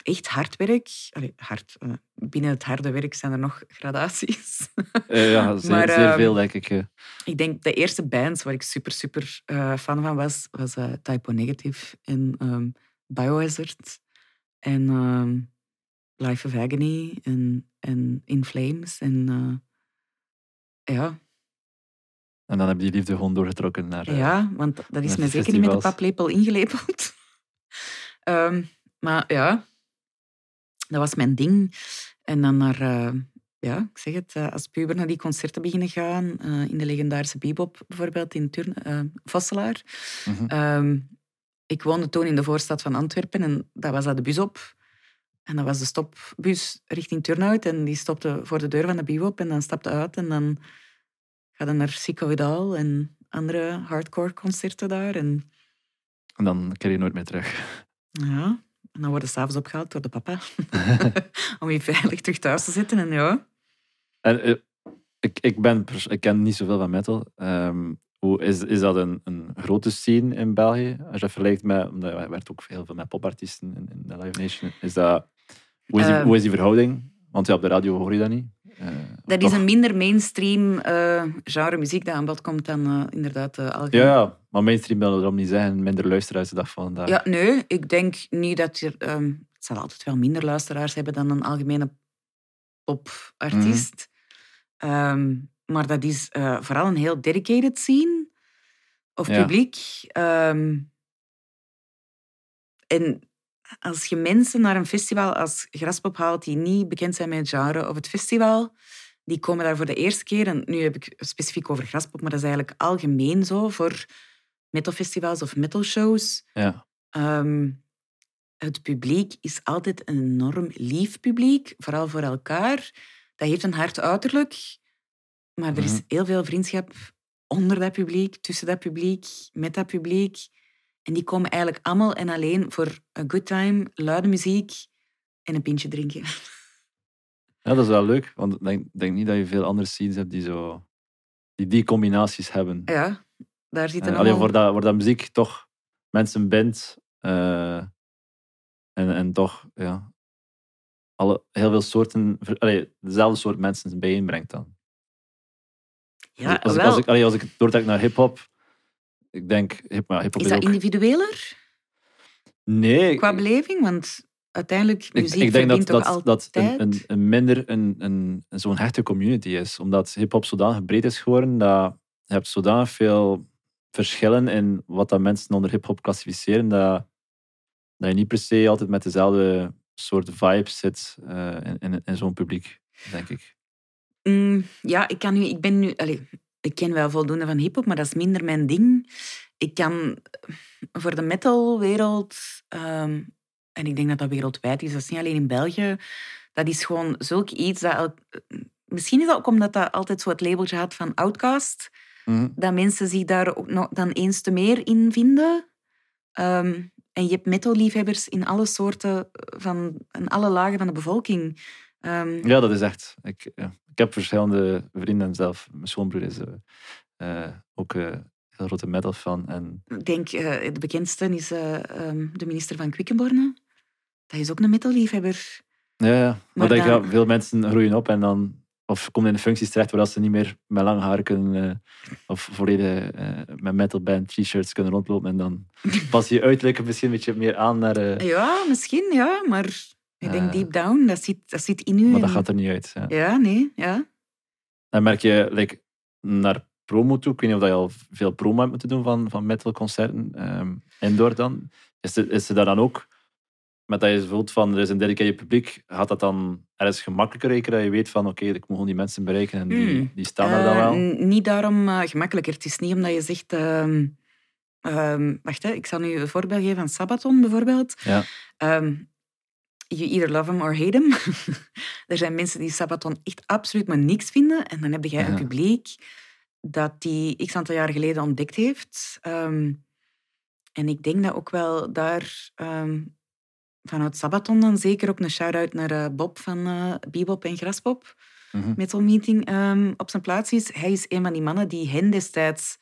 echt hard werk. Allee, hard. binnen het harde werk zijn er nog gradaties. ja, zeer, Maar, zeer ehm, veel, denk ik. Ik denk de eerste bands waar ik super, super fan van was, was Typo Negative en ehm, Biohazard en Life of Agony en, en In Flames. En ja, En dan heb je die liefde gewoon doorgetrokken naar... eh, ja, want dat is me zeker niet met de paplepel ingelepeld. Ehm, maar ja, dat was mijn ding. En dan naar, eh, ja, ik zeg het, eh, als puber naar die concerten beginnen gaan, in de legendarische bebop bijvoorbeeld, in Turn, Vosselaar. mhm. Ehm, ik woonde toen in de voorstad van Antwerpen en daar was dat de bus op. En dat was de stopbus richting Turnhout en die stopte voor de deur van de bebop en dan stapte uit en dan gaat naar Sico Vidal en andere hardcore concerten daar. En En dan keer je nooit meer terug. ja, en dan worden s'avonds opgehaald door de papa om je veilig terug thuis te zitten. En ja, En eh, ik, ik, ben, ik ken niet zoveel van metal. Ehm, hoe, is, is dat een, een grote scene in België? Als je vergelijkt met... Omdat je werkt ook heel veel met popartiesten in, in de Live Nation. Is dat, hoe, is die, Ehm. hoe is die verhouding? Want ja, op de radio hoor je dat niet. eh, Dat is een minder mainstream eh, genre muziek dat aan bod komt dan eh, inderdaad de algemeen. Ja, ja, maar mainstream wil daarom niet zeggen minder luisteraars de dag van vandaag. Ja, nee, ik denk niet dat er... ehm, het zal altijd wel minder luisteraars hebben dan een algemene popartiest. Ehm, maar dat is vooral een heel dedicated scene. Of Ja. publiek. En als je mensen naar een festival als Graspop haalt die niet bekend zijn met het genre of het festival, die komen daar voor de eerste keer. En nu heb ik specifiek over Graspop, maar dat is eigenlijk algemeen zo voor metalfestivals of metalshows. Ja. Ehm, het publiek is altijd een enorm lief publiek, vooral voor elkaar. Dat heeft een hard uiterlijk, maar er is Mhm. heel veel vriendschap onder dat publiek, tussen dat publiek, met dat publiek. En die komen eigenlijk allemaal en alleen voor een good time, luide muziek en een pintje drinken. Ja, dat is wel leuk, want ik denk, denk niet dat je veel andere scenes hebt die zo, die, die combinaties hebben. Ja, daar zitten Eh, allemaal... alleen voor dat, voor dat muziek toch mensen bindt eh, en, en toch ja, alle, heel veel soorten, allee, dezelfde soort mensen bijeenbrengt dan. Ja, als, ik, wel. als, ik, allee, als ik doortrek naar hip-hop, ik denk, hip, maar hip-hop is is, dat ook. individueler Nee, ik- qua beleving? Want uiteindelijk, ik, muziek ik denk dat, dat, dat een, een, een minder een, een, zo'n hechte community is. Omdat hip-hop zodanig breed is geworden dat je hebt zodanig veel verschillen in wat dat mensen onder hip-hop klassificeren. Dat, dat je niet per se altijd met dezelfde soort vibes zit eh, in, in, in zo'n publiek, denk ik. Mm, ja, ik kan nu... Ik ben nu... Allee, ik ken wel voldoende van hiphop, maar dat is minder mijn ding. Ik kan voor de metalwereld... ehm, en ik denk dat dat wereldwijd is, dat is niet alleen in België. Dat is gewoon zulk iets dat... Misschien is dat ook omdat dat altijd zo het labeltje had van outcast. Mhm. Dat mensen zich daar ook nog dan eens te meer in vinden. Ehm, en je hebt metalliefhebbers in alle soorten van... In alle lagen van de bevolking. Ehm, Ja, dat is echt. Ik, ja. ik heb verschillende vrienden zelf. Mijn schoonbroer is eh, eh, ook een heel grote metal fan. En Ik denk, de bekendste is eh, ehm, de minister van Quickenborne. Dat is ook een metalliefhebber. Ja, ja. Maar, dan- ja, veel mensen groeien op en dan of komen in functies terecht waar ze niet meer met lang haar kunnen of volledig eh, met metalband t-shirts kunnen rondlopen en dan pas je uiterlijk misschien een beetje meer aan naar... Ja, misschien, ja. Maar ik denk Eh. deep down, dat zit, dat zit in u. maar dat gaat er niet uit. Ja. Ja, nee, ja. En merk je like, naar promo toe, ik weet niet of dat je al veel promo hebt moeten doen van, van metalconcerten, ehm indoor dan. Is het, is daar dan ook, met dat je voelt van er is een dedicated publiek, gaat dat dan ergens gemakkelijker rekenen dat je weet van oké, ik moet gewoon die mensen bereiken en die, Hmm. die staan er dan Eh, wel? niet daarom eh, gemakkelijker. Het is niet omdat je zegt... ehm, ehm, wacht, hè, ik zal nu een voorbeeld geven van Sabaton bijvoorbeeld. Ja. You either love him or hate him. er zijn mensen die Sabaton echt absoluut maar niks vinden. En dan heb jij een publiek dat die x aantal jaar geleden ontdekt heeft. Ehm, en ik denk dat ook wel daar ehm, vanuit Sabaton dan zeker ook een shout-out naar eh, Bob van eh Bebop en Graspop. Mhm. Metal Meeting ehm, op zijn plaats is. Hij is een van die mannen die hen destijds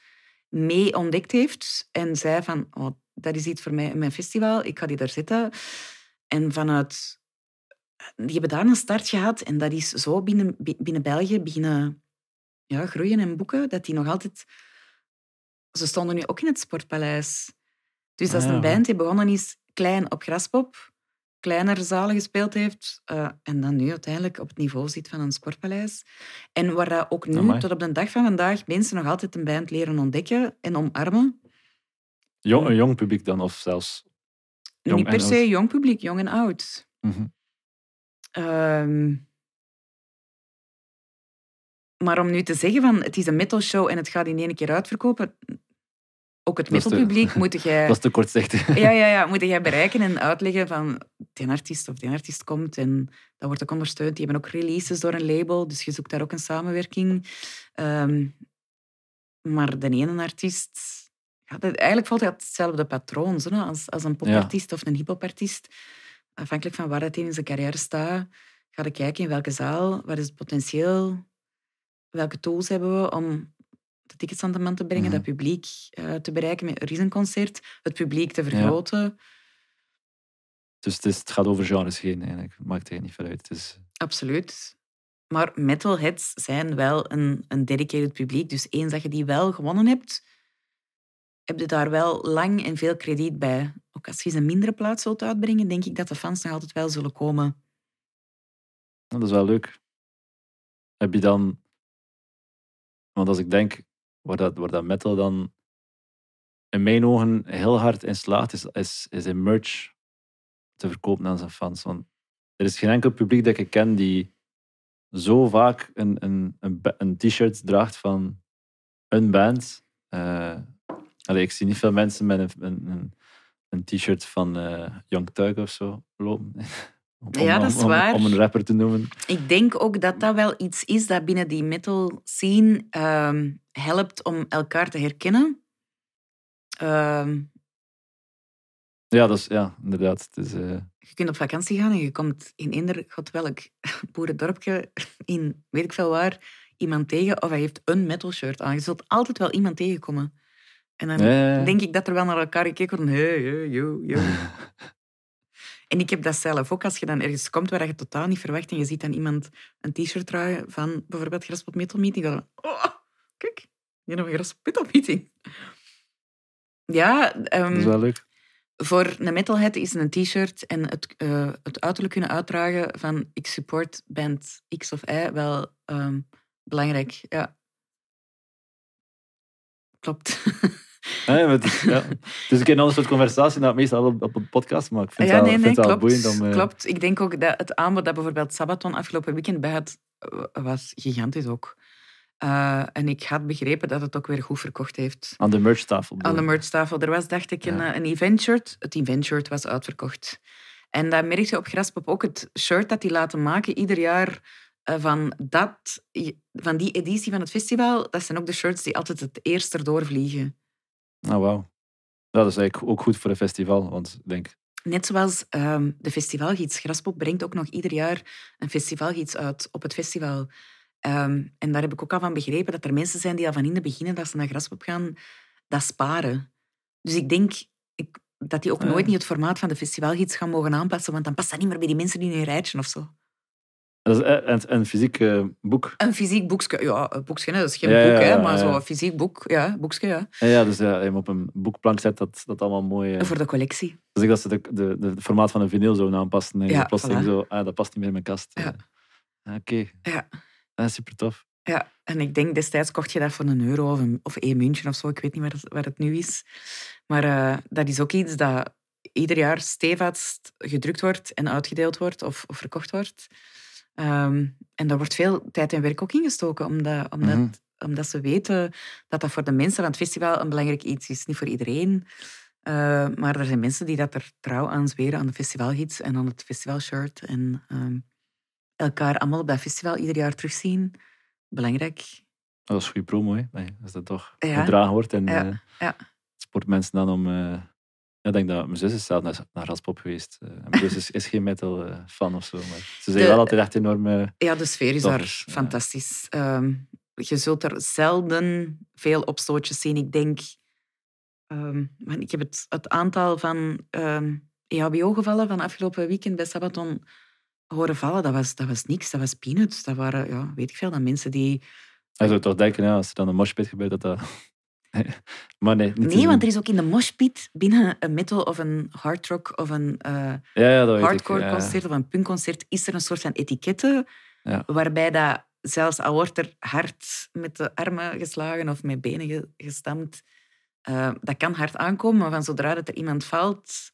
mee ontdekt heeft en zei van, oh, dat is iets voor mij in mijn festival, ik ga die daar zitten. En vanuit... Die hebben daar een start gehad en dat is zo binnen, bi- binnen België beginnen ja, groeien en boeken, dat die nog altijd... Ze stonden nu ook in het Sportpaleis. Dus dat is Ah, een band die begonnen is klein op Graspop, kleinere zalen gespeeld heeft eh, en dan nu uiteindelijk op het niveau zit van een sportpaleis. En waar dat ook nu, Amai. tot op de dag van vandaag, mensen nog altijd een band leren ontdekken en omarmen. Jong, een jong publiek dan, of zelfs... Jong Niet per se oud. jong publiek, jong en oud. Mhm. Ehm, maar om nu te zeggen van het is een metalshow en het gaat in één keer uitverkopen, ook het metalpubliek moet jij... Dat is te kortzichtig. Ja, ja, ja, moet jij bereiken en uitleggen van die artiest of die artiest komt en dat wordt ook ondersteund. Die hebben ook releases door een label, dus je zoekt daar ook een samenwerking. Ehm, maar de ene artiest... Ja, dat, eigenlijk volgt dat hetzelfde patroon zo, als, als een popartiest of een hiphopartiest. Afhankelijk van waar het in zijn carrière staat, ga je kijken in welke zaal, wat is het potentieel, welke tools hebben we om de tickets aan de man te brengen, Mhm. dat publiek eh, te bereiken met er is een concert, het publiek te vergroten. Dus het, is, het gaat over genres heen eigenlijk. Het maakt eigenlijk niet veel uit. Het is, Absoluut. Maar metalheads zijn wel een, een dedicated publiek. Dus eens dat je die wel gewonnen hebt, heb je daar wel lang en veel krediet bij. Ook als je ze een mindere plaats zult uitbrengen, denk ik dat de fans nog altijd wel zullen komen. Dat is wel leuk. Heb je dan... Want als ik denk, waar dat, waar dat metal dan in mijn ogen heel hard in slaagt, is, is, is in merch te verkopen aan zijn fans. Want er is geen enkel publiek dat ik ken die zo vaak een, een, een, een t-shirt draagt van een band. Eh, allee, ik zie niet veel mensen met een, een, een, t-shirt van eh Young Thug of zo lopen. Om- Ja, dat is om- waar. Om een rapper te noemen. Ik denk ook dat dat wel iets is dat binnen die metal scene ehm, helpt om elkaar te herkennen. Ehm, Ja, dat is, ja inderdaad. Het is, eh, je kunt op vakantie gaan en je komt in eender god welk boerendorpje in weet ik veel waar iemand tegen of hij heeft een metal shirt aan. Je zult altijd wel iemand tegenkomen. En dan denk ik dat er wel naar elkaar gekeken wordt. Hey, hey, yo, yo. En ik heb dat zelf ook. Als je dan ergens komt waar je totaal niet verwacht en je ziet dan iemand een t-shirt dragen van bijvoorbeeld Graspot Metal Meeting, dan oh, kijk, je hebt een Graspot Metal Meeting. Ja, ehm, dat is wel leuk. voor een metalhead is een t-shirt en het, eh, het uiterlijk kunnen uitdragen van ik support band X of Y wel ehm, belangrijk. Ja. Klopt. Ja, ja, het, is, ja. is een keer een ander soort conversatie dan het meestal op, op een podcast, maar ik vind ja, het wel, nee, ik klopt. boeiend om... eh, klopt. Ik denk ook dat het aanbod dat bijvoorbeeld Sabaton afgelopen weekend bij had, eh, was gigantisch ook. Eh, en ik had begrepen dat het ook weer goed verkocht heeft. Aan de merchtafel. Aan de merchtafel. Er was, dacht ik, een, Ja. een eventshirt. Het eventshirt was uitverkocht. En dat merk je op Graspop ook. Het shirt dat die laten maken ieder jaar van, dat, van die editie van het festival, dat zijn ook de shirts die altijd het eerst erdoor vliegen. Oh, wauw. Dat is eigenlijk ook goed voor een festival, want ik denk... Net zoals ehm, de festivalgids. Graspop brengt ook nog ieder jaar een festivalgids uit op het festival. Ehm, en daar heb ik ook al van begrepen dat er mensen zijn die al van in het begin, dat ze naar Graspop gaan, dat sparen. Dus ik denk ik, dat die ook Ah, nooit niet het formaat van de festivalgids gaan mogen aanpassen, want dan past dat niet meer bij die mensen in hun rijtje of zo. Dat is eh, een, een fysiek eh, boek. Een fysiek boekje, ja, een boekje, dat is geen Ja, ja, boek, hè, ja, maar ja. zo'n fysiek boek, ja, boekje, ja. Ja, ja, dus ja, hem op een boekplank zet, dat, dat allemaal mooi... eh, Voor de collectie. Dus ik dat ze de, de, de, het formaat van een vinyl zouden aanpassen. En Ja, ja, voilà. zo, ah, dat past niet meer in mijn kast. Ja. Eh, Oké, Ja. dat is super tof. Ja, en ik denk destijds kocht je dat voor een euro of, een, of één muntje of zo. Ik weet niet waar het, waar het nu is. Maar dat is ook iets dat ieder jaar stevast gedrukt wordt en uitgedeeld wordt of, of verkocht wordt. Ehm, en daar wordt veel tijd en werk ook in gestoken, omdat, omdat, Mhm. omdat ze weten dat dat voor de mensen van het festival een belangrijk iets is. Niet voor iedereen. Eh, maar er zijn mensen die dat er trouw aan zweren aan de festivalgids en aan het festivalshirt. En ehm, elkaar allemaal op dat festival ieder jaar terugzien. Belangrijk. Dat is goede promo, hè. Nee, Als dat toch Ja. gedragen wordt. En Ja, eh, ja. sport mensen dan om... eh, ik denk dat mijn zus is zelf naar, naar Raspop geweest. Eh, mijn zus is, is geen metal eh, fan of zo. Maar ze zijn De- wel altijd echt enorm... eh, Ja, de sfeer is daar ja. fantastisch. Ehm, je zult er zelden veel opstootjes zien. Ik denk... ehm, ik heb het, het aantal van ehm EHBO-gevallen van afgelopen weekend bij Sabaton horen vallen. Dat was, dat was niks. Dat was peanuts. Dat waren, ja, weet ik veel, dan mensen die... je zou toch denken, ja, als er dan een moshpit gebeurt, dat dat... maar nee, niet want er is ook in de moshpit binnen een metal of een hard rock of een eh, Ja, ja, dat weet ik. hardcore concert of een punkconcert is er een soort van etiketten waarbij dat zelfs al wordt er hard met de armen geslagen of met benen ge- gestampt, eh, dat kan hard aankomen, maar van zodra dat er iemand valt,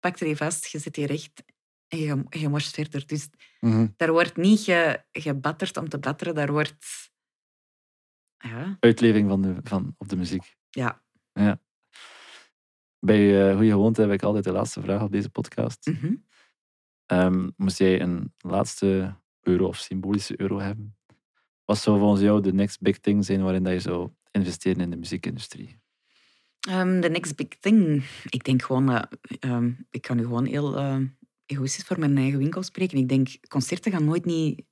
pakt er je vast, je zet je recht en je, je verder. Dus Mhm. daar wordt niet ge, gebatterd om te batteren, daar wordt... Ja, Uitleving van de, van, op de muziek. ja. Bij uh, Goeie Gewoonte heb ik altijd de laatste vraag op deze podcast. mhm. Ehm, moest jij een laatste euro of symbolische euro hebben? Wat zou volgens jou de next big thing zijn waarin dat je zou investeren in de muziekindustrie? Ehm, the next big thing. Ik denk gewoon dat... ehm, ik kan nu gewoon heel ehm, egoïstisch voor mijn eigen winkel spreken. Ik denk, concerten gaan nooit niet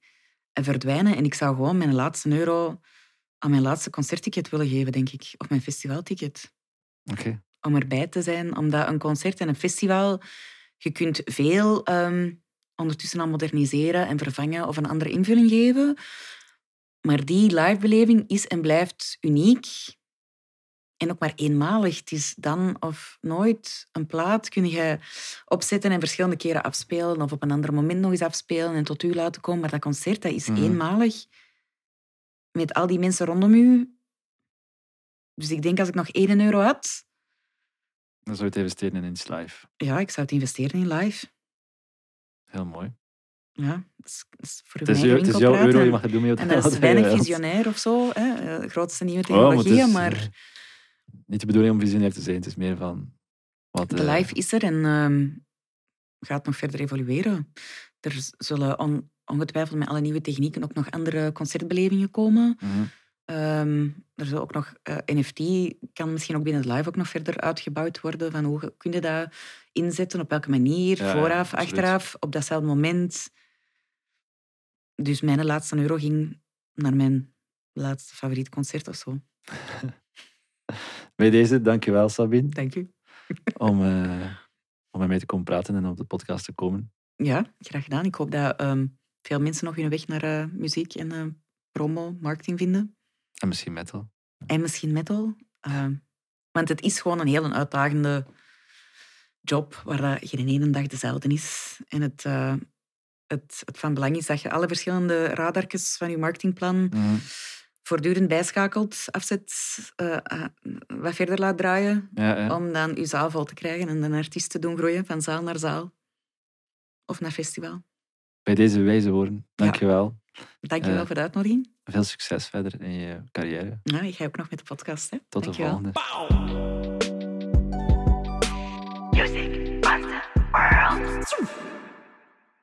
eh, verdwijnen. En ik zou gewoon mijn laatste euro aan mijn laatste concertticket willen geven, denk ik. Of mijn festivalticket. Oké. Om erbij te zijn. Omdat een concert en een festival... Je kunt veel ehm, ondertussen aan moderniseren en vervangen of een andere invulling geven. Maar die livebeleving is en blijft uniek. En ook maar eenmalig. Het is dan of nooit. Een plaat kun je opzetten en verschillende keren afspelen of op een ander moment nog eens afspelen en tot u laten komen. Maar dat concert dat is Mhm. eenmalig. Met al die mensen rondom u. Dus ik denk als ik nog 1 euro had, Dan zou je het investeren in iets live. ja, ik zou het investeren in live. Heel mooi. Ja, dat is, dat is voor Het is, jou- het is jouw euro, je mag het doen met En dat is weinig visionair of zo. Hè? eh, De grootste nieuwe Oh, maar technologieën, is, maar eh, Niet de bedoeling om visionair te zijn. Het is meer van... Wat, de eh, live is er en ehm, gaat nog verder evolueren. Er zullen on- ongetwijfeld met alle nieuwe technieken ook nog andere concertbelevingen komen. mhm. Ehm, er zal ook nog eh, NFT kan misschien ook binnen het live ook nog verder uitgebouwd worden. Van hoe kun je dat inzetten, op welke manier, Ja, vooraf, achteraf, op datzelfde moment. Dus mijn laatste euro ging naar mijn laatste favoriet concert of zo. Bij deze, dankjewel Sabine, Dank u. om, eh, om met mij te komen praten en op de podcast te komen. Ja, graag gedaan. Ik hoop dat ehm, veel mensen nog hun weg naar eh, muziek en eh, promo, marketing vinden. En misschien metal. En misschien metal. Ehm, want het is gewoon een heel uitdagende job waar dat geen ene dag dezelfde is. En het, eh, het, het van belang is dat je alle verschillende radartjes van je marketingplan Mhm. voortdurend bijschakelt, afzet, eh, eh, wat verder laat draaien, Ja, ja. om dan je zaal vol te krijgen en een artiest te doen groeien van zaal naar zaal. Of naar festival. Bij deze wijze woorden, dankjewel. Dank je wel Eh, voor de uitnodiging. Veel succes verder in je carrière. Ja, ik ga ook nog met de podcast. Hè. Tot de Dank je wel. volgende.